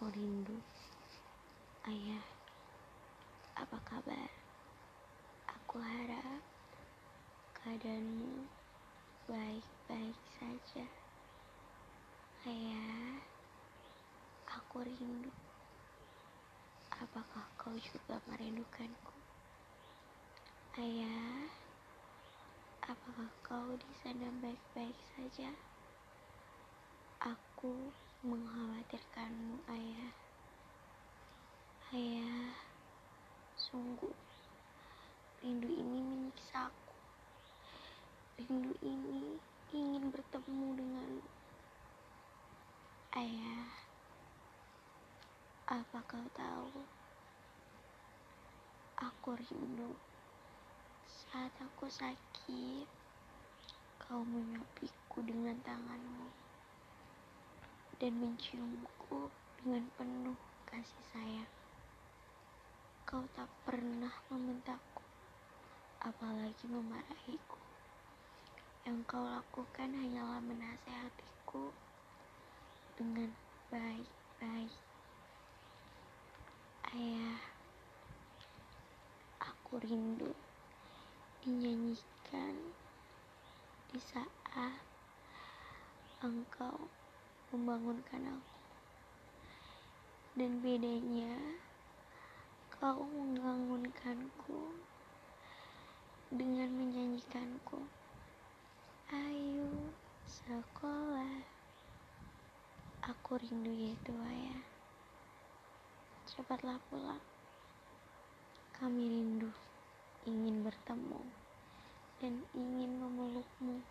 Aku rindu. Ayah, apa kabar? Aku harap keadaanmu baik-baik saja. Ayah, aku rindu. Apakah kau juga merindukanku? Ayah, apakah kau di sana baik-baik saja? Aku mengkhawatirkanmu, Ayah. Ayah, sungguh rindu ini menyiksaku. Rindu ini ingin bertemu denganmu. Ayah, apa kau tahu? Aku rindu saat aku sakit, kau menyuapiku dengan tanganmu dan menciumku dengan penuh kasih sayang. Kau tak pernah membentakku, apalagi memarahiku. Yang kau lakukan hanyalah menasehatiku dengan baik-baik. Ayah, aku rindu dinyanyikan di saat engkau membangunkan aku. Dan bedanya, kau membangunkanku dengan menyanyikanku. Ayo sekolah. Aku rindu ya tua ya. Cepatlah pulang. Kami rindu ingin bertemu dan ingin memelukmu.